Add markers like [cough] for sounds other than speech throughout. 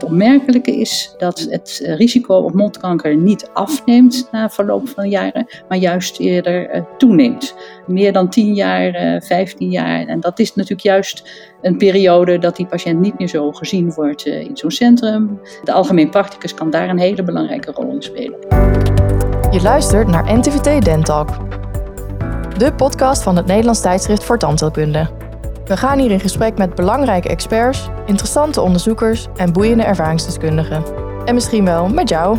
het opmerkelijke is dat het risico op mondkanker niet afneemt na verloop van jaren, maar juist eerder toeneemt. Meer dan 10 jaar, 15 jaar. En dat is natuurlijk juist een periode dat die patiënt niet meer zo gezien wordt in zo'n centrum. De algemeen practicus kan daar een hele belangrijke rol in spelen. Je luistert naar NTVT Dentalk, de podcast van het Nederlands tijdschrift voor tandheelkunde. We gaan hier in gesprek met belangrijke experts, interessante onderzoekers en boeiende ervaringsdeskundigen. En misschien wel met jou.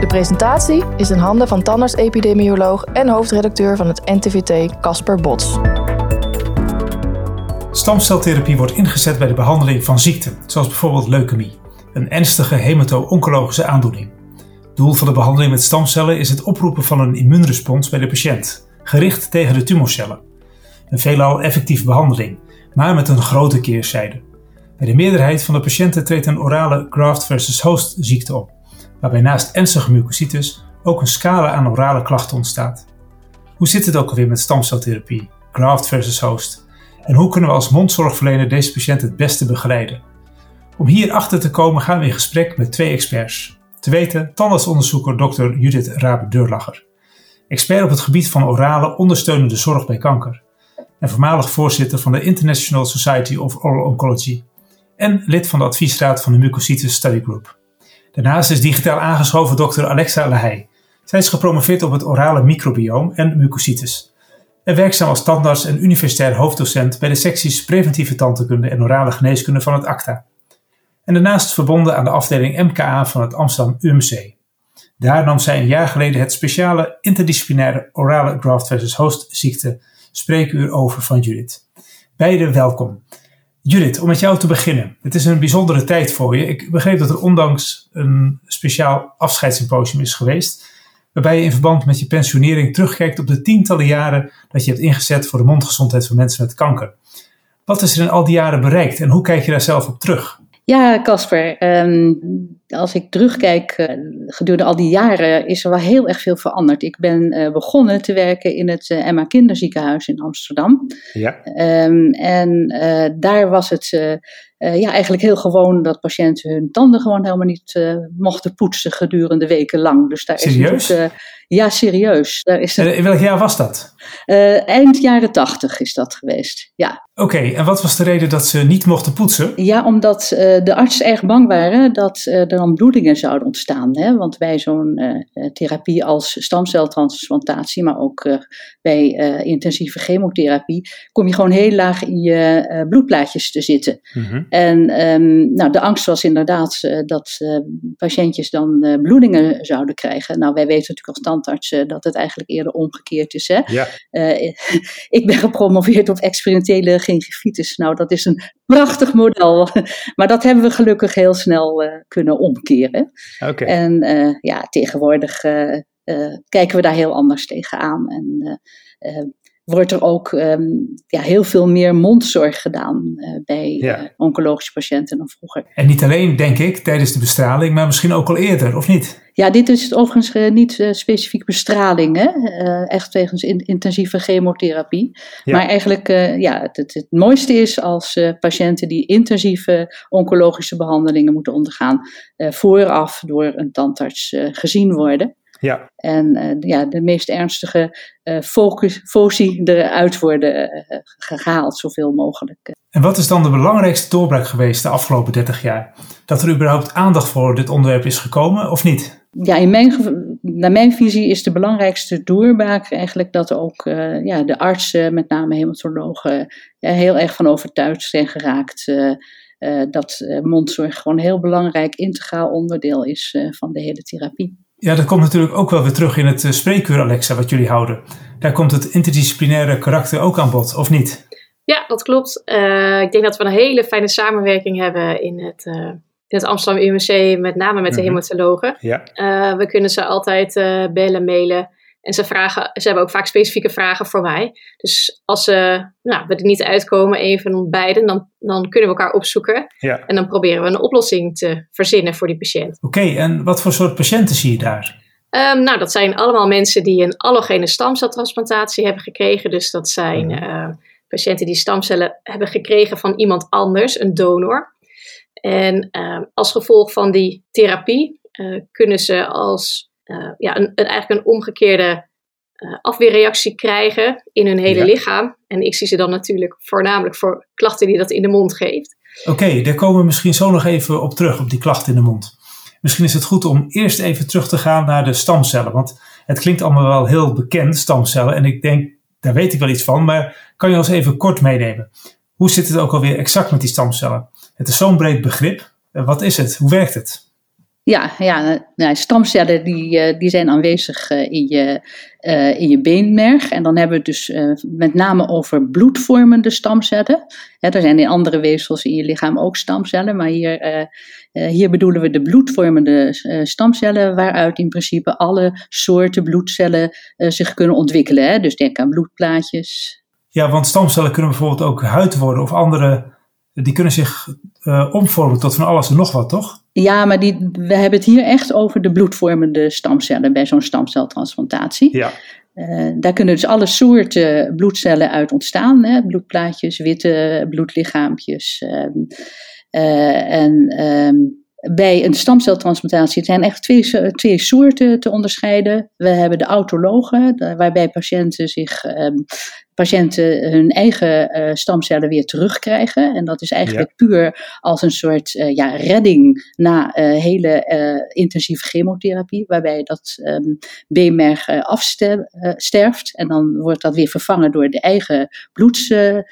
De presentatie is in handen van tandarts-epidemioloog en hoofdredacteur van het NTVT Casper Bots. Stamceltherapie wordt ingezet bij de behandeling van ziekten, zoals bijvoorbeeld leukemie, een ernstige hemato-oncologische aandoening. Doel van de behandeling met stamcellen is het oproepen van een immuunrespons bij de patiënt, gericht tegen de tumorcellen. Een veelal effectieve behandeling, maar met een grote keerzijde. Bij de meerderheid van de patiënten treedt een orale graft versus host ziekte op, waarbij naast ernstige mucositis ook een scala aan orale klachten ontstaat. Hoe zit het ook alweer met stamceltherapie, graft versus host? En hoe kunnen we als mondzorgverlener deze patiënt het beste begeleiden? Om hier achter te komen gaan we in gesprek met twee experts. Te weten tandartsonderzoeker Dr. Judith Rabe-Deurlacher, expert op het gebied van orale ondersteunende zorg bij kanker en voormalig voorzitter van de International Society of Oral Oncology en lid van de adviesraad van de Mucositis Study Group. Daarnaast is digitaal aangeschoven Dr. Alexa Lahey. Zij is gepromoveerd op het orale microbioom en mucositis en werkzaam als tandarts en universitair hoofddocent bij de secties preventieve tandheelkunde en orale geneeskunde van het ACTA en daarnaast verbonden aan de afdeling MKA van het Amsterdam UMC. Daar nam zij een jaar geleden het speciale interdisciplinaire orale graft versus host ziekte spreekuur over van Judith. Beide welkom. Judith, om met jou te beginnen. Het is een bijzondere tijd voor je. Ik begreep dat er ondanks een speciaal afscheidssymposium is geweest, waarbij je in verband met je pensionering terugkijkt op de tientallen jaren dat je hebt ingezet voor de mondgezondheid van mensen met kanker. Wat is er in al die jaren bereikt en hoe kijk je daar zelf op terug? Ja, Casper. Ehm, als ik terugkijk, uh, gedurende al die jaren is er wel heel erg veel veranderd. Ik ben uh, begonnen te werken in het uh, Emma Kinderziekenhuis in Amsterdam. Ja. Um, en daar was het ja, eigenlijk heel gewoon dat patiënten hun tanden gewoon helemaal niet mochten poetsen gedurende weken lang. Dus daar Serieus? is ja, serieus. Daar is het, in welk jaar was dat? Eind jaren tachtig is dat geweest, ja. Oké, en wat was de reden dat ze niet mochten poetsen? Ja, omdat de artsen erg bang waren dat er dan bloedingen zouden ontstaan. Hè? Want bij zo'n therapie als stamceltransplantatie, maar ook bij intensieve chemotherapie, kom je gewoon heel laag in je bloedplaatjes te zitten. Mm-hmm. En um, nou, de angst was inderdaad dat patiëntjes dan bloedingen zouden krijgen. Nou, wij weten natuurlijk als tandartsen dat het eigenlijk eerder omgekeerd is. Hè? Ja. [laughs] Ik ben gepromoveerd op experimentele gingivitis. Nou, dat is een prachtig model. [laughs] maar dat hebben we gelukkig heel snel kunnen omkeren. Okay. En uh, ja, tegenwoordig kijken we daar heel anders tegenaan. En wordt er ook um, ja, heel veel meer mondzorg gedaan uh, bij ja. uh, oncologische patiënten dan vroeger. En niet alleen, denk ik, tijdens de bestraling, maar misschien ook al eerder, of niet? Ja, dit is overigens uh, niet specifiek bestraling, hè? echt wegens in, intensieve chemotherapie. Ja. Maar eigenlijk, ja, het, het, het, mooiste is als patiënten die intensieve oncologische behandelingen moeten ondergaan, vooraf door een tandarts gezien worden. Ja. En uh, ja, de meest ernstige uh, focus, foci eruit worden uh, gehaald, zoveel mogelijk. En wat is dan de belangrijkste doorbraak geweest de afgelopen 30 jaar? Dat er überhaupt aandacht voor dit onderwerp is gekomen of niet? Ja, in mijn, naar mijn visie is de belangrijkste doorbraak eigenlijk dat ook ja, de artsen, met name hematologen, heel erg van overtuigd zijn geraakt. dat mondzorg gewoon een heel belangrijk integraal onderdeel is van de hele therapie. Ja, dat komt natuurlijk ook wel weer terug in het uh, spreekuur, Alexa, wat jullie houden. Daar komt het interdisciplinaire karakter ook aan bod, of niet? Ja, dat klopt. Uh, ik denk dat we een hele fijne samenwerking hebben in het, uh, in het Amsterdam UMC, met name met de mhm. hematologen. Ja. we kunnen ze altijd bellen, mailen. En ze, vragen, ze hebben ook vaak specifieke vragen voor mij. Dus als ze, nou, we er niet uitkomen, een van beiden, dan, dan kunnen we elkaar opzoeken. Ja. En dan proberen we een oplossing te verzinnen voor die patiënt. Oké, en wat voor soort patiënten zie je daar? Um, nou, dat zijn allemaal mensen die een allogene stamceltransplantatie hebben gekregen. Dus dat zijn uh, patiënten die stamcellen hebben gekregen van iemand anders, een donor. En ehm, als gevolg van die therapie kunnen ze als ja, een, een, eigenlijk een omgekeerde afweerreactie krijgen in hun hele lichaam. En ik zie ze dan natuurlijk voornamelijk voor klachten die dat in de mond geeft. Oké, daar komen we misschien zo nog even op terug, op die klachten in de mond. Misschien is het goed om eerst even terug te gaan naar de stamcellen. Want het klinkt allemaal wel heel bekend, stamcellen. En ik denk, daar weet ik wel iets van. Maar kan je ons even kort meenemen? Hoe zit het ook alweer exact met die stamcellen? Het is zo'n breed begrip. Eh, wat is het? Hoe werkt het? Ja, ja nou, stamcellen die, eh, die zijn aanwezig eh, in je, uh, in je beenmerg. En dan hebben we het dus met name over bloedvormende stamcellen. er zijn in andere weefsels in je lichaam ook stamcellen, maar hier, hier bedoelen we de bloedvormende stamcellen, waaruit in principe alle soorten bloedcellen zich kunnen ontwikkelen. Dus denk aan bloedplaatjes. Ja, want stamcellen kunnen bijvoorbeeld ook huid worden of andere die kunnen zich uh, omvormen tot van alles en nog wat, toch? Ja, maar die, we hebben het hier echt over de bloedvormende stamcellen bij zo'n stamceltransplantatie. Ja. Uh, daar kunnen dus alle soorten bloedcellen uit ontstaan. Hè? Bloedplaatjes, witte bloedlichaampjes. Uh, en um, bij een stamceltransplantatie zijn echt twee, twee soorten te onderscheiden. We hebben de autologen, waarbij patiënten, zich, um, patiënten hun eigen uh, stamcellen weer terugkrijgen. En dat is eigenlijk puur als een soort uh, ja, redding na uh, hele intensieve chemotherapie, waarbij dat um, beenmerg afsterft. En dan wordt dat weer vervangen door de eigen bloedscellen.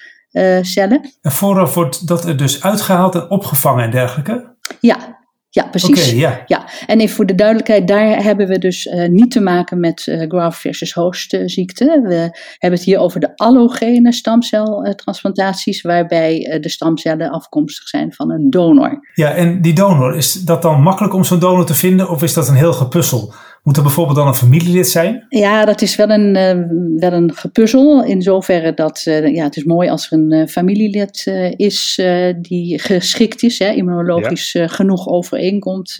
en vooraf wordt dat er dus uitgehaald en opgevangen en dergelijke? Ja, ja, precies. ja. ja. En even voor de duidelijkheid, daar hebben we dus uh, niet te maken met uh, graft versus host uh, ziekte. We hebben het hier over de allogene stamceltransplantaties, waarbij de stamcellen afkomstig zijn van een donor. Ja, en die donor, is dat dan makkelijk om zo'n donor te vinden of is dat een heel gepuzzel? Moet er bijvoorbeeld dan een familielid zijn? Ja, dat is wel een, uh, wel een gepuzzel. In zoverre dat uh, ja, het is mooi als er een uh, familielid is die geschikt is, hè, immunologisch ja. genoeg overeenkomt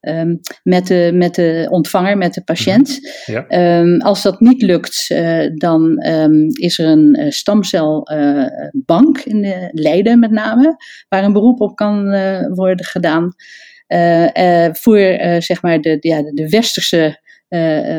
um, met, de, met de ontvanger, met de patiënt. Mhm. Ja. Um, als dat niet lukt, dan um, is er een stamcelbank in de Leiden met name, waar een beroep op kan worden gedaan. Uh, uh, voor uh, zeg maar de, ja, de westerse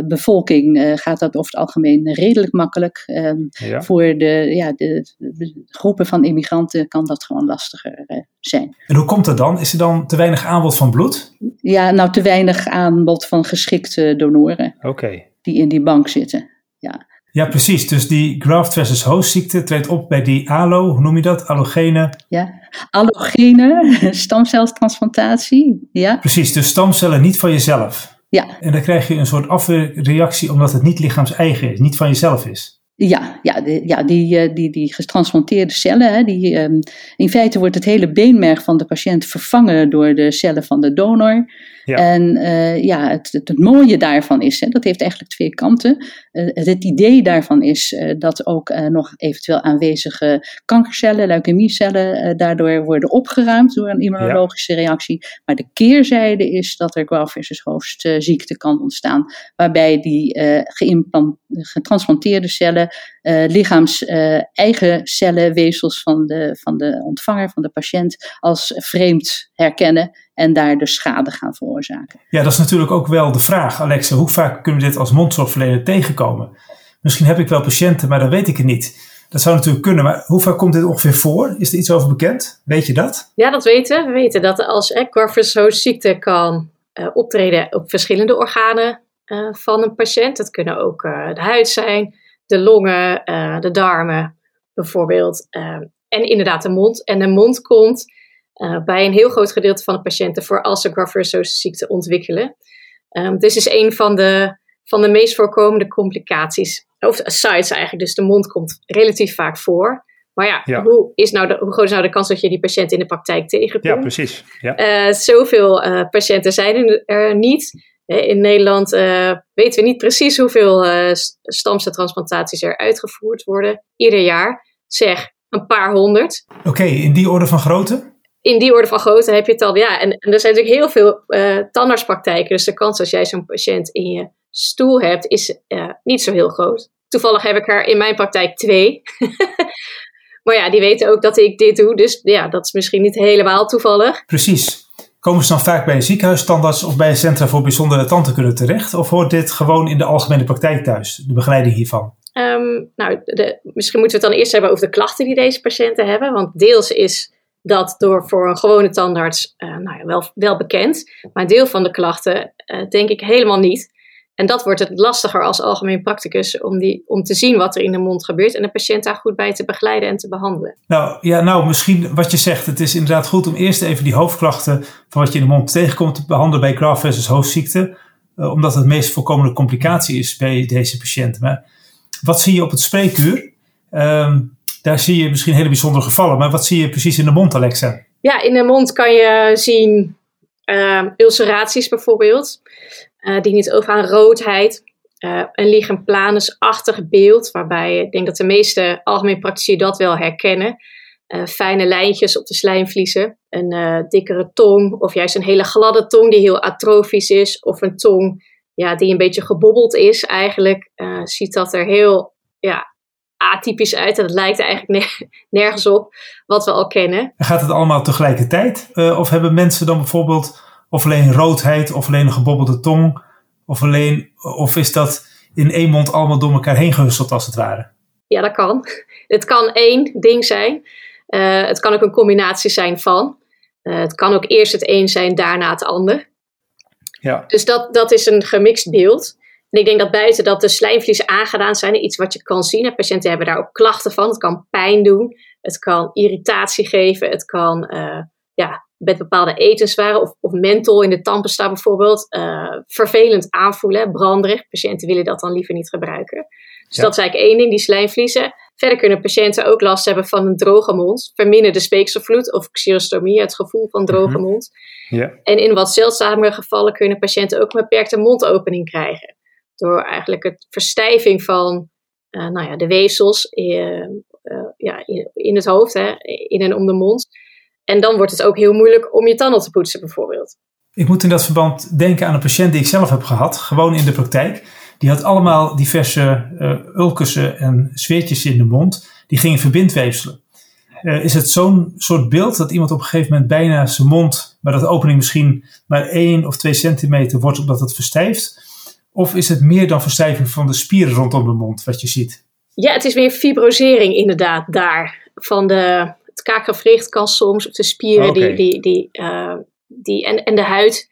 bevolking gaat dat over het algemeen redelijk makkelijk. Um, ja. Voor de, ja, de, de, groepen van immigranten kan dat gewoon lastiger zijn. En hoe komt dat dan? Is er dan te weinig aanbod van bloed? Ja, nou te weinig aanbod van geschikte donoren. Okay. Die in die bank zitten. Ja. Ja, precies. Dus die graft versus host ziekte treedt op bij die ALO, hoe noem je dat? Allogene? Ja, allogene [laughs] stamceltransplantatie. Ja. Precies, dus stamcellen niet van jezelf. Ja. En dan krijg je een soort afweerreactie omdat het niet lichaams eigen is, niet van jezelf is. Ja, ja, de, ja die, eh, die, die getransplanteerde cellen, hè, die, um, in feite wordt het hele beenmerg van de patiënt vervangen door de cellen van de donor. Ja. En uh, ja, het, het, het, mooie daarvan is, hè, dat heeft eigenlijk twee kanten. Uh, het idee daarvan is uh, dat ook nog eventueel aanwezige kankercellen, leukemiecellen, daardoor worden opgeruimd door een immunologische ja. reactie. Maar de keerzijde is dat er graft versus host ziekte kan ontstaan, waarbij die getransplanteerde cellen lichaams eigen cellen, weefsels van de, van de ontvanger, van de patiënt, als vreemd herkennen en daar dus schade gaan veroorzaken. Ja, dat is natuurlijk ook wel de vraag, Alexa. Hoe vaak kunnen we dit als mondzorgverlener tegenkomen? Misschien heb ik wel patiënten, maar dan weet ik het niet. Dat zou natuurlijk kunnen, maar hoe vaak komt dit ongeveer voor? Is er iets over bekend? Weet je dat? Ja, dat weten we. We weten dat als ziekte kan uh, optreden op verschillende organen uh, van een patiënt. Dat kunnen ook uh, de huid zijn, de longen, de darmen bijvoorbeeld. en inderdaad de mond. En de mond komt uh, bij een heel groot gedeelte van de patiënten voor als ze graft ziekte ontwikkelen. Um, dus is een van de, van de meest voorkomende complicaties. Of sites eigenlijk, dus de mond komt relatief vaak voor. Maar ja, Hoe, is nou de, hoe groot is nou de kans dat je die patiënt in de praktijk tegenkomt? Ja, precies. Ja. Uh, zoveel uh, patiënten zijn er niet. In Nederland weten we niet precies hoeveel stamceltransplantaties er uitgevoerd worden ieder jaar. Zeg, een paar honderd. Oké, in die orde van grootte? In die orde van grootte heb je het al. Ja, en, en er zijn natuurlijk heel veel uh, tandartspraktijken. Dus de kans als jij zo'n patiënt in je stoel hebt, is uh, niet zo heel groot. Toevallig heb ik er in mijn praktijk twee. [laughs] Maar ja, die weten ook dat ik dit doe. Dus ja, dat is misschien niet helemaal toevallig. Precies. Komen ze dan vaak bij een ziekenhuisstandarts of bij een centra voor bijzondere tandheelkunde terecht? Of hoort dit gewoon in de algemene praktijk thuis, de begeleiding hiervan? Um, nou, de, misschien moeten we het dan eerst hebben over de klachten die deze patiënten hebben. Want deels is dat door voor een gewone tandarts uh, nou ja, wel, wel bekend. Maar een deel van de klachten uh, denk ik helemaal niet. En dat wordt het lastiger als algemeen practicus om, die, om te zien wat er in de mond gebeurt en de patiënt daar goed bij te begeleiden en te behandelen. Nou ja, nou misschien wat je zegt, het is inderdaad goed om eerst even die hoofdklachten van wat je in de mond tegenkomt te behandelen bij graft versus hoofdziekte, uh, omdat het meest voorkomende complicatie is bij deze patiënten. Maar wat zie je op het spreekuur? Um, daar zie je misschien hele bijzondere gevallen, maar wat zie je precies in de mond, Alexa? Ja, in de mond kan je zien uh, ulceraties bijvoorbeeld, uh, die niet overgaan roodheid, uh, een lichamplanusachtig beeld, waarbij ik denk dat de meeste algemeen praktici dat wel herkennen. fijne lijntjes op de slijmvliezen, een dikkere tong of juist een hele gladde tong die heel atrofisch is, of een tong ja, die een beetje gebobbeld is. Eigenlijk ziet dat er heel ja, atypisch uit. En het lijkt eigenlijk [laughs] nergens op wat we al kennen. En gaat het allemaal tegelijkertijd? Uh, of hebben mensen dan bijvoorbeeld of alleen roodheid of alleen een gebobbelde tong? Of, alleen, of is dat in één mond allemaal door elkaar heen gehusteld als het ware? Ja, dat kan. [laughs] Het kan één ding zijn. Uh, het kan ook een combinatie zijn van. Uh, het kan ook eerst het een zijn, daarna het ander. Ja. Dus dat, dat is een gemixt beeld. En ik denk dat buiten dat de slijmvliezen aangedaan zijn, iets wat je kan zien. En patiënten hebben daar ook klachten van. Het kan pijn doen, het kan irritatie geven, het kan uh, ja, met bepaalde etenswaren of, of menthol in de tandpasta bijvoorbeeld uh, vervelend aanvoelen, branderig. Patiënten willen dat dan liever niet gebruiken. Dus dat is eigenlijk één ding, die slijmvliezen. Verder kunnen patiënten ook last hebben van een droge mond, verminderde speekselvloed of xerostomie, het gevoel van droge mhm. mond. Ja. En in wat zeldzamere gevallen kunnen patiënten ook een beperkte mondopening krijgen door eigenlijk het verstijving van uh, nou ja, de weefsels uh, ja, in, het hoofd, hè, in en om de mond. En dan wordt het ook heel moeilijk om je tanden te poetsen, bijvoorbeeld. Ik moet in dat verband denken aan een patiënt die ik zelf heb gehad, gewoon in de praktijk. Die had allemaal diverse ulkussen en zweertjes in de mond. Die gingen verbindweefselen. Is het zo'n soort beeld dat iemand op een gegeven moment bijna zijn mond, maar dat opening misschien maar 1 of 2 centimeter wordt omdat het verstijft? Of is het meer dan verstijving van de spieren rondom de mond wat je ziet? Ja, het is meer fibrosering inderdaad daar. Van de, het kaakgewricht kan soms, of de spieren die, die, die, uh, die, en, en de huid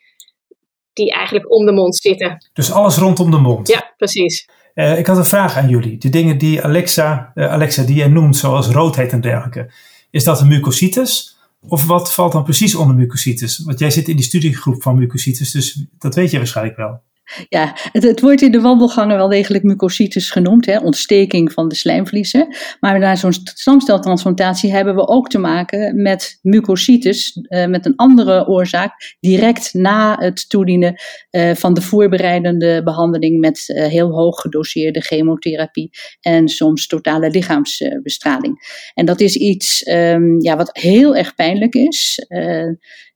die eigenlijk om de mond zitten. Dus alles rondom de mond? Ja, precies. Uh, ik had een vraag aan jullie. De dingen die Alexa, uh, Alexa die jij noemt, zoals roodheid en dergelijke. Is dat een mucositis? Of wat valt dan precies onder mucositis? Want jij zit in die studiegroep van mucositis, dus dat weet je waarschijnlijk wel. [laughs] Ja, het, wordt in de wandelgangen wel degelijk mucositis genoemd, hè, ontsteking van de slijmvliezen. Maar na zo'n stamceltransplantatie hebben we ook te maken met mucositis, uh, met een andere oorzaak, direct na het toedienen uh, van de voorbereidende behandeling met uh, heel hoog gedoseerde chemotherapie en soms totale lichaamsbestraling. En dat is iets um, ja, wat heel erg pijnlijk is.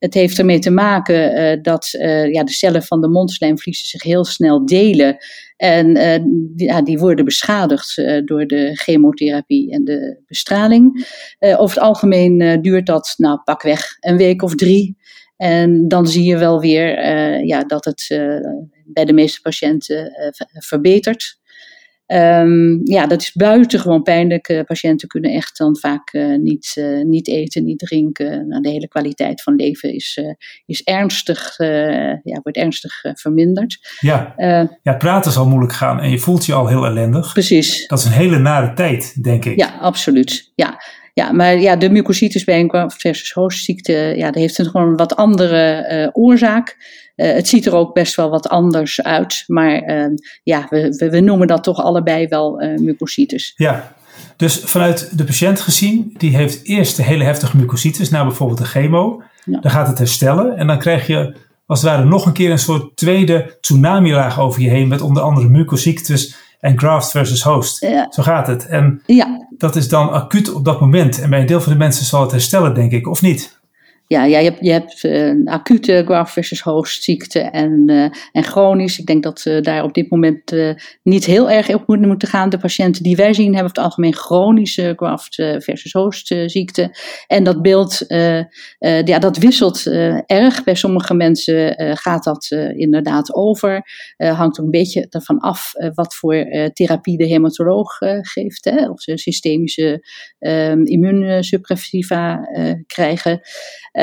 Het heeft ermee te maken dat ja, de cellen van de mondslijmvliezen zich heel snel delen. En die, ja, die, worden beschadigd door de chemotherapie en de bestraling. Over het algemeen duurt dat nou pakweg een week of drie. En dan zie je wel weer ja, dat het bij de meeste patiënten verbetert. Um, ja, dat is buitengewoon pijnlijk. Uh, patiënten kunnen echt dan vaak uh, niet, uh, niet eten, niet drinken. Nou, de hele kwaliteit van leven is, is ernstig, ja, wordt ernstig verminderd. Ja. ja, praten zal moeilijk gaan en je voelt je al heel ellendig. Precies. Dat is een hele nare tijd, denk ik. Ja, absoluut. Ja. Ja, maar ja, de mucositis bij een versus hoofdziekte, ja, dat heeft een gewoon een wat andere oorzaak. Uh, het ziet er ook best wel wat anders uit, maar uh, ja, we, we, we, noemen dat toch allebei wel uh, mucositis. Ja, dus vanuit de patiënt gezien, die heeft eerst de hele heftige mucositis, na bijvoorbeeld de chemo. Ja. Dan gaat het herstellen en dan krijg je als het ware nog een keer een soort tweede tsunami-laag over je heen met onder andere mucositis en graft versus host. Ja. Zo gaat het. En ja. Dat is dan acuut op dat moment. En bij een deel van de mensen zal het herstellen, denk ik, of niet? Ja, ja, je hebt, hebt uh, acute graft versus host ziekte en, uh, en chronisch. Ik denk dat uh, daar op dit moment niet heel erg op moeten, gaan. De patiënten die wij zien hebben het algemeen chronische graft versus host ziekte. En dat beeld, ja, dat wisselt erg. Bij sommige mensen gaat dat inderdaad over. hangt ook een beetje ervan af wat voor therapie de hematoloog geeft. Hè, of ze systemische immuunsuppressiva krijgen.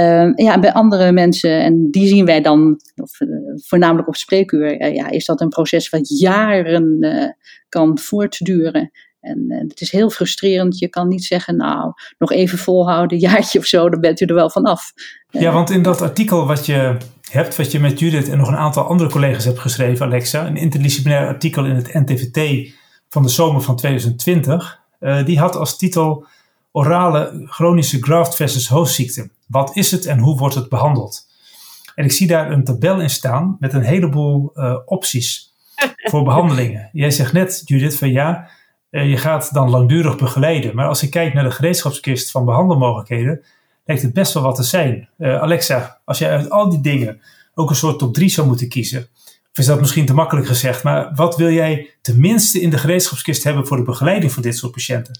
Uh, ja, bij andere mensen, en die zien wij dan of, uh, voornamelijk op spreekuur, uh, ja, is dat een proces wat jaren eh, kan voortduren. En het is heel frustrerend. Je kan niet zeggen, nou, nog even volhouden, een [laughs] jaartje of zo, dan bent u er wel vanaf. Ja, want in dat artikel wat je hebt, wat je met Judith en nog een aantal andere collega's hebt geschreven, Alexa, een interdisciplinair artikel in het NTVT van de zomer van 2020, die had als titel orale chronische graft versus hostziekte. Wat is het en hoe wordt het behandeld? En ik zie daar een tabel in staan met een heleboel uh, opties [laughs] voor behandelingen. Jij zegt net, Judith, van ja, uh, je gaat dan langdurig begeleiden. Maar als ik kijk naar de gereedschapskist van behandelmogelijkheden, lijkt het best wel wat te zijn. Uh, Alexa, als jij uit al die dingen ook een soort top 3 zou moeten kiezen, of is dat misschien te makkelijk gezegd, maar wat wil jij tenminste in de gereedschapskist hebben voor de begeleiding van dit soort patiënten?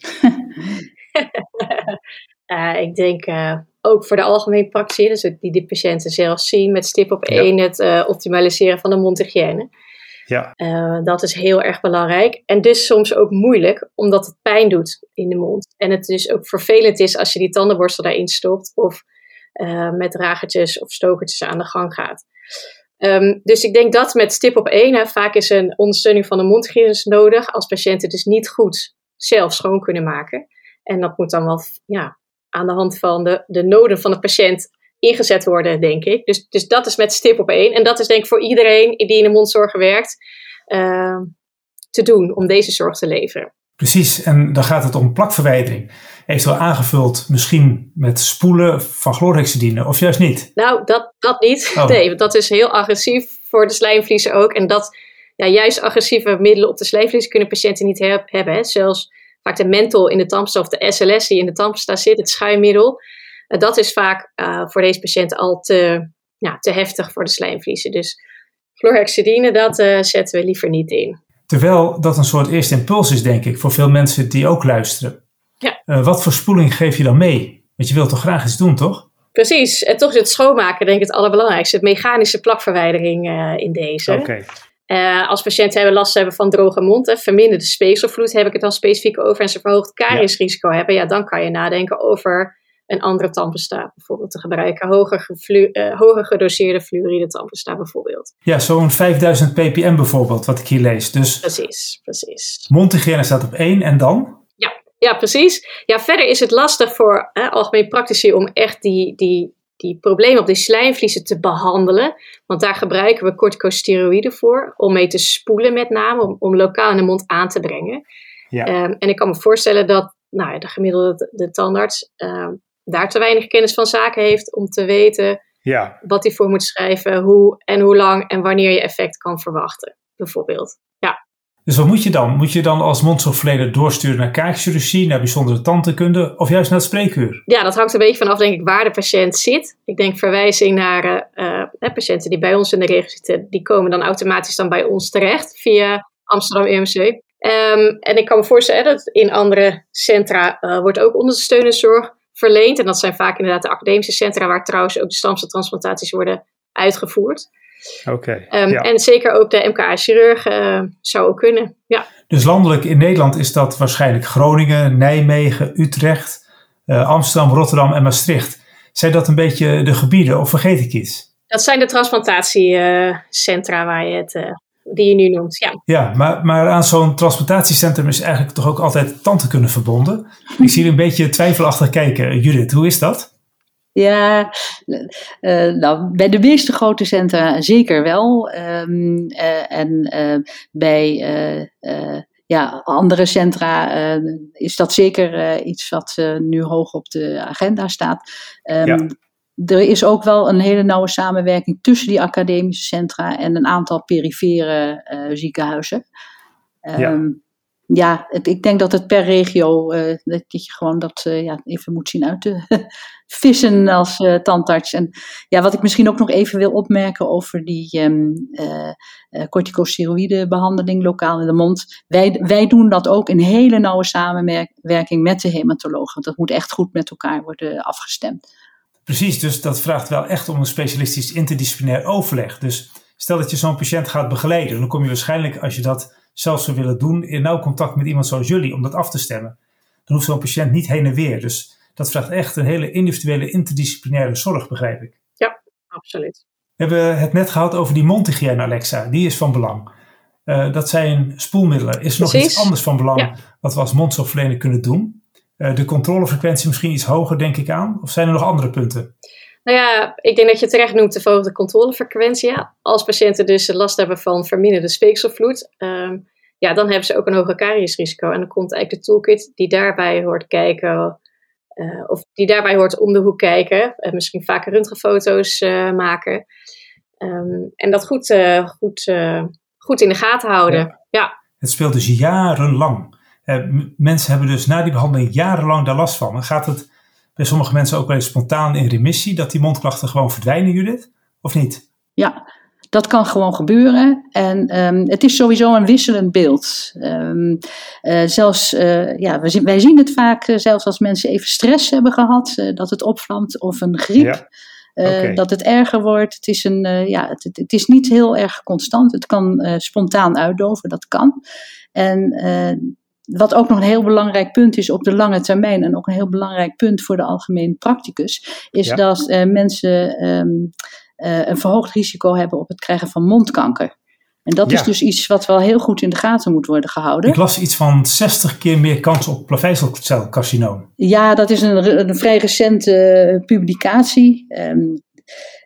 uh, [laughs] [laughs] ik denk uh, ook voor de algemene praxis, dus die de patiënten zelf zien, met stip op één het uh, optimaliseren van de mondhygiëne. Ja. dat is heel erg belangrijk. En dus soms ook moeilijk, omdat het pijn doet in de mond. En het dus ook vervelend is als je die tandenborstel daarin stopt of met ragertjes of stokertjes aan de gang gaat. Um, dus ik denk dat met stip op één, hè, vaak is een ondersteuning van de mondhygiëne nodig als patiënten dus niet goed zelf schoon kunnen maken. En dat moet dan wel ja, aan de hand van de, de noden van de patiënt ingezet worden, denk ik. Dus, dus dat is met stip op één. En dat is denk ik voor iedereen die in de mondzorg werkt uh, te doen om deze zorg te leveren. Precies, en dan gaat het om plakverwijdering. Eventueel aangevuld misschien met spoelen van chlorhexidine, of juist niet? Nou, dat, dat niet. Oh. Nee, want dat is heel agressief voor de slijmvliezen ook. En dat, ja, juist agressieve middelen op de slijmvliezen kunnen patiënten niet hebben. Hè. Zelfs vaak de menthol in de tandpasta of de SLS die in de tandpasta zit, het schuimmiddel. Uh, dat is vaak uh, voor deze patiënten al te, ja, te heftig voor de slijmvliezen. Dus chlorhexidine, dat uh, zetten we liever niet in. Terwijl dat een soort eerste impuls is, denk ik, voor veel mensen die ook luisteren. Ja. wat voor spoeling geef je dan mee? Want je wilt toch graag iets doen, toch? Precies, en toch is het schoonmaken denk ik het allerbelangrijkste. Het mechanische plakverwijdering in deze. Oké. Uh, als patiënten hebben last hebben van droge mond, hè, verminderde speekselvloed, heb ik het dan specifiek over, en ze verhoogd kariesrisico hebben, ja, dan kan je nadenken over een andere tandpasta bijvoorbeeld te gebruiken. Hoger, uh, hoger gedoseerde fluoride tandpasta bijvoorbeeld. Ja, zo'n 5000 ppm bijvoorbeeld, wat ik hier lees. Dus precies, precies. Mondhygiëne staat op één en dan? Ja, ja precies. Ja, verder is het lastig voor hè, algemeen praktici om echt die, die die problemen op de slijmvliezen te behandelen. Want daar gebruiken we corticosteroïden voor, om mee te spoelen met name, om, om lokaal in de mond aan te brengen. Ja. Um, en ik kan me voorstellen dat nou, de gemiddelde de tandarts um, daar te weinig kennis van zaken heeft om te weten ja. wat hij voor moet schrijven, hoe en hoe lang en wanneer je effect kan verwachten, bijvoorbeeld. Ja. Dus wat moet je dan? Moet je dan als mondzorgverlener doorsturen naar kaakchirurgie, naar bijzondere tandheelkunde of juist naar het spreekuur? Ja, dat hangt een beetje vanaf denk ik waar de patiënt zit. Ik denk verwijzing naar uh, patiënten die bij ons in de regio zitten, die komen dan automatisch dan bij ons terecht via Amsterdam EMC. Um, ehm, en ik kan me voorstellen dat in andere centra uh, wordt ook ondersteunende zorg verleend. En dat zijn vaak inderdaad de academische centra waar trouwens ook de stamceltransplantaties worden uitgevoerd. Oké. Ehm, en zeker ook de MKA-chirurg uh, zou ook kunnen. Ja. Dus landelijk in Nederland is dat waarschijnlijk Groningen, Nijmegen, Utrecht, uh, Amsterdam, Rotterdam en Maastricht. Zijn dat een beetje de gebieden of vergeet ik iets? Dat zijn de transplantatiecentra waar je het, uh, die je nu noemt. Ja, ja maar, maar aan zo'n transplantatiecentrum is eigenlijk toch ook altijd tandheelkunde verbonden. Ik zie er een beetje twijfelachtig kijken. Judith, hoe is dat? Ja, uh, nou, bij de meeste grote centra zeker wel. Um, uh, en uh, bij ja, andere centra is dat zeker iets wat nu hoog op de agenda staat. Um, ja. Er is ook wel een hele nauwe samenwerking tussen die academische centra en een aantal perifere ziekenhuizen. Um, ja. Ja, ik denk dat het per regio, uh, dat je gewoon dat uh, ja, even moet zien uit te [laughs] vissen als uh, tandarts. En ja, wat ik misschien ook nog even wil opmerken over die um, corticosteroïdebehandeling lokaal in de mond. Wij, wij doen dat ook in hele nauwe samenwerking met de hematoloog. Want dat moet echt goed met elkaar worden afgestemd. Precies, dus dat vraagt wel echt om een specialistisch interdisciplinair overleg. Dus stel dat je zo'n patiënt gaat begeleiden, dan kom je waarschijnlijk als je dat zelf zou willen doen, in nauw contact met iemand zoals jullie om dat af te stemmen. Dan hoeft zo'n patiënt niet heen en weer. Dus dat vraagt echt een hele individuele interdisciplinaire zorg, begrijp ik. Ja, absoluut. We hebben het net gehad over die mondhygiëne, Alexa. Die is van belang. Uh, dat zijn spoelmiddelen. Is er nog iets anders van belang wat we als mondzorgverlener kunnen doen? Uh, de controlefrequentie misschien iets hoger, denk ik aan? Of zijn er nog andere punten? Nou ja, ik denk dat je terecht noemt de verhoogde controlefrequentie. Ja, als patiënten dus last hebben van verminderde speekselvloed, um, ja, dan hebben ze ook een hoger kariesrisico. En dan komt eigenlijk de toolkit die daarbij hoort kijken, uh, of die daarbij hoort om de hoek kijken. en misschien vaker röntgenfoto's uh, maken. Um, en dat goed, uh, goed, goed in de gaten houden. Ja. ja. Het speelt dus jarenlang. mensen hebben dus na die behandeling jarenlang daar last van. En gaat het bij sommige mensen ook wel eens spontaan in remissie, dat die mondklachten gewoon verdwijnen, Judith? Of niet? Ja, dat kan gewoon gebeuren. En um, het is sowieso een wisselend beeld. Um, uh, zelfs, uh, ja, wij zien, wij zien het vaak, uh, zelfs als mensen even stress hebben gehad, dat het opvlamt, of een griep. Ja. Okay. Dat het erger wordt. Het is, een, ja, het, het, is niet heel erg constant. Het kan spontaan uitdoven, dat kan. En wat ook nog een heel belangrijk punt is op de lange termijn, en ook een heel belangrijk punt voor de algemeen practicus, is ja. dat mensen um, uh, een verhoogd risico hebben op het krijgen van mondkanker. En dat ja. is dus iets wat wel heel goed in de gaten moet worden gehouden. Ik las iets van 60 keer meer kans op plavezelcelcarcinoom. Ja, dat is een, een vrij recente publicatie. Um,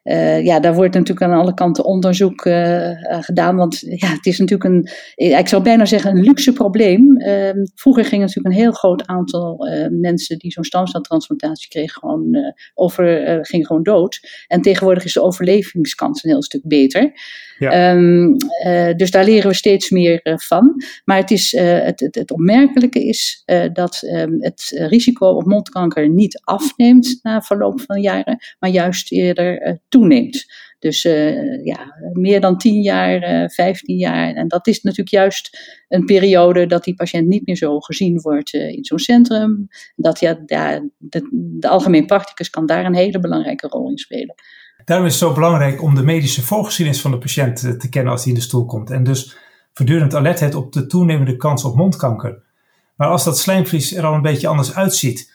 uh, ja, daar wordt natuurlijk aan alle kanten onderzoek uh, gedaan. Want ja, het is natuurlijk een, ik zou bijna zeggen, een luxe probleem. Uh, vroeger ging natuurlijk een heel groot aantal mensen die zo'n stamceltransplantatie kregen, gewoon, over, ging gewoon dood. En tegenwoordig is de overlevingskans een heel stuk beter. Ja. Um, dus daar leren we steeds meer van. Maar het, is, het, het, het, opmerkelijke is dat um, het risico op mondkanker niet afneemt na verloop van jaren, maar juist eerder toeneemt. Dus uh, ja, meer dan 10 jaar, uh, 15 jaar. En dat is natuurlijk juist een periode dat die patiënt niet meer zo gezien wordt uh, in zo'n centrum. Dat ja, de algemeen practicus kan daar een hele belangrijke rol in spelen. Daarom is het zo belangrijk om de medische voorgeschiedenis van de patiënt te kennen als hij in de stoel komt. En dus voortdurend alertheid op de toenemende kans op mondkanker. Maar als dat slijmvlies er al een beetje anders uitziet,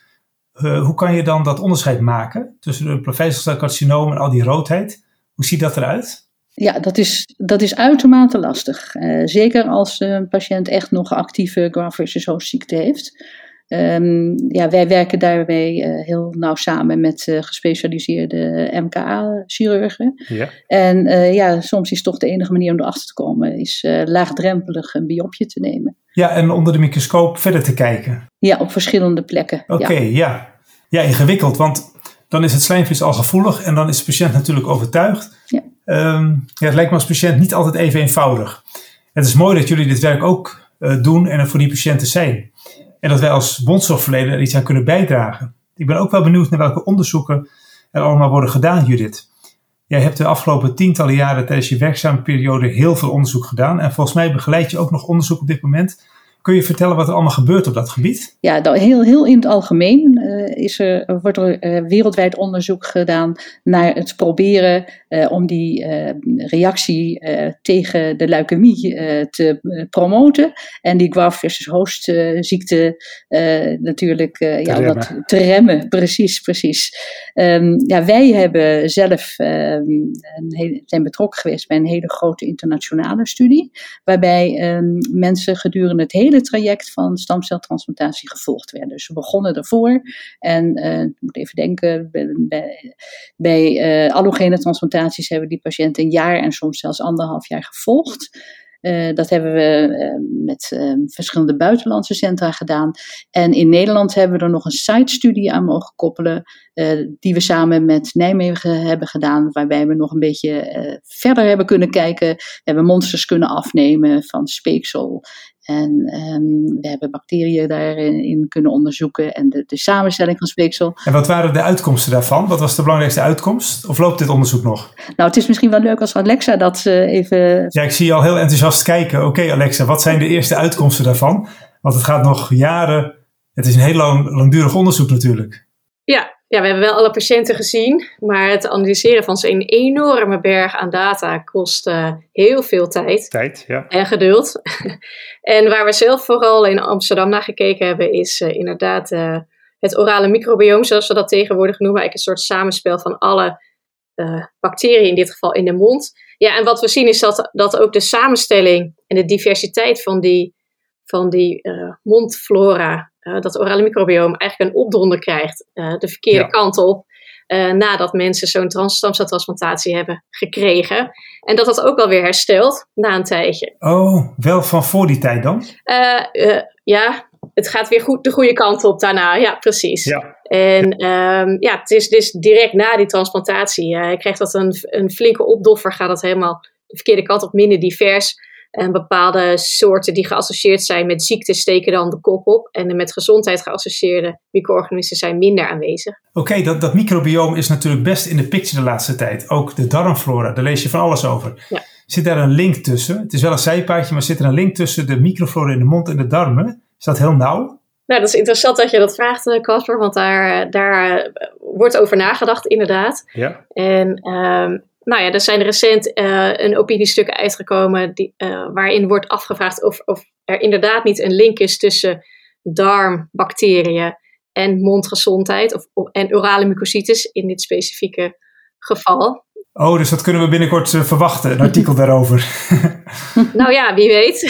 uh, hoe kan je dan dat onderscheid maken tussen een plavezelcelcarcinoom en al die roodheid? Hoe ziet dat eruit? Ja, dat is, dat is uitermate lastig. Uh, zeker als een patiënt echt nog actieve graft versus host ziekte heeft. Um, ja, wij werken daarbij uh, heel nauw samen met uh, gespecialiseerde MKA-chirurgen. Ja. En uh, ja, soms is toch de enige manier om erachter te komen, is laagdrempelig een biopje te nemen. Ja, en onder de microscoop verder te kijken. Ja, op verschillende plekken. Oké, ja. ja. Ja. ingewikkeld, want dan is het slijmvlies al gevoelig en dan is de patiënt natuurlijk overtuigd. Ja. Um, ja, het lijkt me als patiënt niet altijd even eenvoudig. Het is mooi dat jullie dit werk ook doen en er voor die patiënten zijn. En dat wij als bondzorgverlener er iets aan kunnen bijdragen. Ik ben ook wel benieuwd naar welke onderzoeken er allemaal worden gedaan, Judith. Jij hebt de afgelopen tientallen jaren tijdens je werkzame periode heel veel onderzoek gedaan. En volgens mij begeleid je ook nog onderzoek op dit moment. Kun je vertellen wat er allemaal gebeurt op dat gebied? Ja, heel, heel in het algemeen uh, is er, wordt er uh, wereldwijd onderzoek gedaan naar het proberen uh, om die reactie tegen de leukemie te promoten. En die graft versus host ziekte natuurlijk te, ja, remmen. Dat, te remmen. Precies, precies. Um, ja, wij hebben zelf um, heel, zijn betrokken geweest bij een hele grote internationale studie. Waarbij um, mensen gedurende het hele hele traject van stamceltransplantatie gevolgd werden. Dus we begonnen ervoor en uh, moet even denken, bij, bij uh, allogene transplantaties hebben die patiënten een jaar en soms zelfs anderhalf jaar gevolgd. Uh, dat hebben we met verschillende buitenlandse centra gedaan. En in Nederland hebben we er nog een site-studie aan mogen koppelen, die we samen met Nijmegen hebben gedaan, waarbij we nog een beetje verder hebben kunnen kijken. We hebben monsters kunnen afnemen van speeksel En ehm, we hebben bacteriën daarin kunnen onderzoeken en de, de, samenstelling van speeksel. En wat waren de uitkomsten daarvan? Wat was de belangrijkste uitkomst? Of loopt dit onderzoek nog? Nou, het is misschien wel leuk als Alexa dat uh, even. Ja, ik zie je al heel enthousiast kijken. Oké, Alexa, wat zijn de eerste uitkomsten daarvan? Want het gaat nog jaren. Het is een heel lang, langdurig onderzoek natuurlijk. Ja, ja, we hebben wel alle patiënten gezien, maar het analyseren van zo'n enorme berg aan data kost uh, heel veel tijd. Tijd, ja. En geduld. [laughs] en waar we zelf vooral in Amsterdam naar gekeken hebben, is uh, inderdaad uh, het orale microbioom, zoals we dat tegenwoordig noemen. Eigenlijk een soort samenspel van alle bacteriën, in dit geval in de mond. Ja, en wat we zien is dat, dat ook de samenstelling en de diversiteit van die, van die mondflora uh, dat orale microbioom eigenlijk een opdonder krijgt uh, de verkeerde kant op. Uh, nadat mensen zo'n stamceltransplantatie hebben gekregen. En dat dat ook wel weer herstelt na een tijdje. Oh, wel van voor die tijd dan? ja, het gaat weer goed de goede kant op daarna. Ja, precies. Ja. En um, ja, het is dus direct na die transplantatie. je krijgt dat een, een flinke opdoffer, gaat dat helemaal de verkeerde kant op, minder divers. En bepaalde soorten die geassocieerd zijn met ziekte steken dan de kop op. En de met gezondheid geassocieerde micro-organismen zijn minder aanwezig. Oké, dat, dat microbioom is natuurlijk best in de picture de laatste tijd. Ook de darmflora, daar lees je van alles over. Ja. Zit daar een link tussen? Het is wel een zijpaadje, maar zit er een link tussen de microflora in de mond en de darmen? Is dat heel nauw? Nou, dat is interessant dat je dat vraagt, eh, Casper, want daar, daar eh, wordt over nagedacht, inderdaad. Ja. En um, nou ja, er zijn recent uh, een opiniestuk uitgekomen die, uh, waarin wordt afgevraagd of, of er inderdaad niet een link is tussen darmbacteriën en mondgezondheid of, of, en orale mucositis in dit specifieke geval. Oh, dus dat kunnen we binnenkort uh, verwachten, een artikel daarover. [laughs] nou ja, wie weet.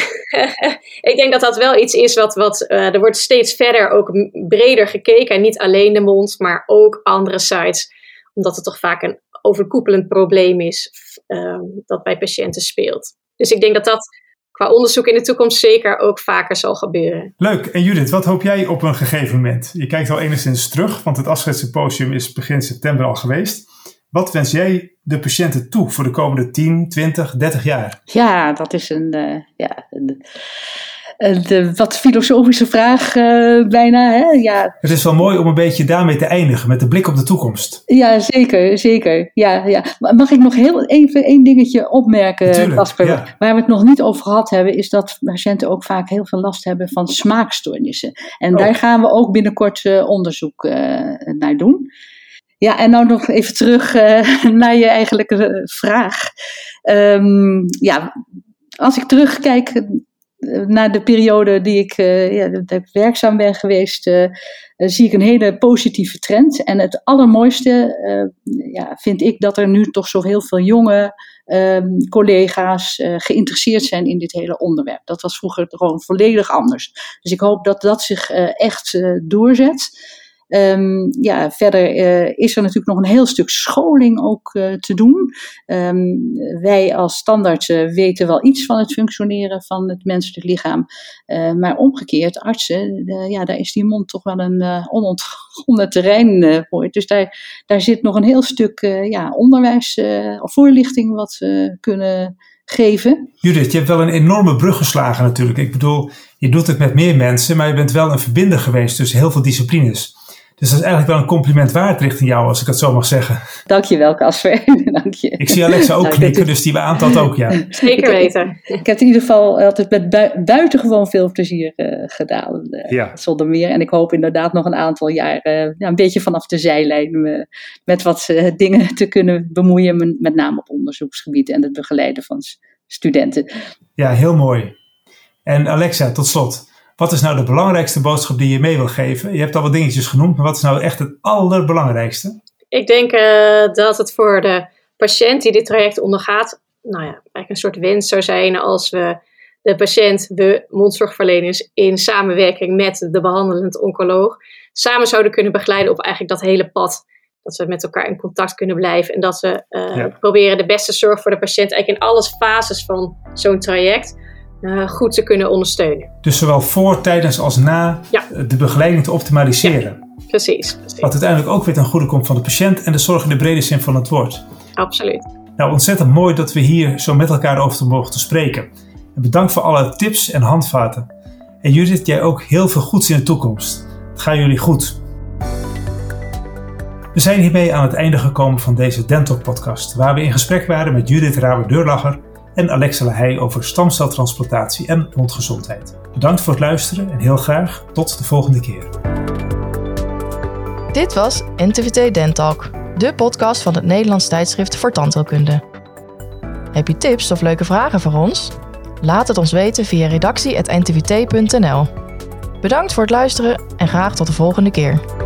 [laughs] ik denk dat dat wel iets is wat, wat er wordt steeds verder ook breder gekeken. En niet alleen de mond, maar ook andere sites. Omdat het toch vaak een overkoepelend probleem is uh, dat bij patiënten speelt. Dus ik denk dat dat qua onderzoek in de toekomst zeker ook vaker zal gebeuren. Leuk. En Judith, wat hoop jij op een gegeven moment? Je kijkt al enigszins terug, want het Afscheidssymposium is begin september al geweest. Wat wens jij de patiënten toe voor de komende 10, 20, 30 jaar? Ja, dat is een, uh, ja, een de wat filosofische vraag uh, bijna. Hè? Ja. Het is wel mooi om een beetje daarmee te eindigen, met de blik op de toekomst. Ja, zeker, zeker. Ja, ja. Mag ik nog heel even één dingetje opmerken, Casper? Ja. Waar we het nog niet over gehad hebben, is dat patiënten ook vaak heel veel last hebben van smaakstoornissen. En oh. daar gaan we ook binnenkort uh, onderzoek uh, naar doen. Ja, en nou nog even terug [laughs] naar je eigenlijke vraag. Um, ja, als ik terugkijk na de periode die ik, uh, ja, dat ik werkzaam ben geweest, uh, zie ik een hele positieve trend. En het allermooiste ja, vind ik dat er nu toch zo heel veel jonge ehm, collega's geïnteresseerd zijn in dit hele onderwerp. Dat was vroeger gewoon volledig anders. Dus ik hoop dat dat zich echt doorzet. Um, ja, verder uh, is er natuurlijk nog een heel stuk scholing ook uh, te doen. Um, wij als standaard uh, weten wel iets van het functioneren van het menselijk lichaam. maar omgekeerd, artsen, ja, daar is die mond toch wel een onontgonnen terrein voor. Dus daar, daar zit nog een heel stuk ja, onderwijs of voorlichting wat we kunnen geven. Judith, je hebt wel een enorme brug geslagen natuurlijk. Ik bedoel, je doet het met meer mensen, maar je bent wel een verbinder geweest tussen heel veel disciplines. Dus dat is eigenlijk wel een compliment waard richting jou, als ik het zo mag zeggen. Dankjewel, Casper. [laughs] Dank je. Ik zie Alexa ook nou, knikken, dus die beaamt ook, ja. [laughs] Zeker weten. Ik, heb in ieder geval altijd met buitengewoon veel plezier uh, gedaan. Uh, ja. Zonder meer. En ik hoop inderdaad nog een aantal jaar uh, ja, een beetje vanaf de zijlijn met wat dingen te kunnen bemoeien. Met name op onderzoeksgebied en het begeleiden van studenten. Ja, heel mooi. En Alexa, tot slot. Wat is nou de belangrijkste boodschap die je mee wil geven? Je hebt al wat dingetjes genoemd, maar wat is nou echt het allerbelangrijkste? Ik denk uh, dat het voor de patiënt die dit traject ondergaat, nou ja, eigenlijk een soort wens zou zijn als we de patiënt, de mondzorgverleners, in samenwerking met de behandelend oncoloog, samen zouden kunnen begeleiden op eigenlijk dat hele pad. Dat we met elkaar in contact kunnen blijven en dat we uh, proberen de beste zorg voor de patiënt eigenlijk in alle fases van zo'n traject uh, goed te kunnen ondersteunen. Dus zowel voor, tijdens als na de begeleiding te optimaliseren. precies, precies. Wat uiteindelijk ook weer ten goede komt van de patiënt en de zorg in de brede zin van het woord. Absoluut. Nou, ontzettend mooi dat we hier zo met elkaar over te mogen te spreken. En bedankt voor alle tips en handvaten. En Judith, jij ook heel veel goeds in de toekomst. Het gaat jullie goed. We zijn hiermee aan het einde gekomen van deze Dental podcast, waar we in gesprek waren met Judith Raber-Deurlacher en Alexa Lahey over stamceltransplantatie en mondgezondheid. Bedankt voor het luisteren en heel graag tot de volgende keer. Dit was NTVT Dentalk, de podcast van het Nederlands tijdschrift voor tandheelkunde. Heb je tips of leuke vragen voor ons? Laat het ons weten via redactie.ntvt.nl. Bedankt voor het luisteren en graag tot de volgende keer.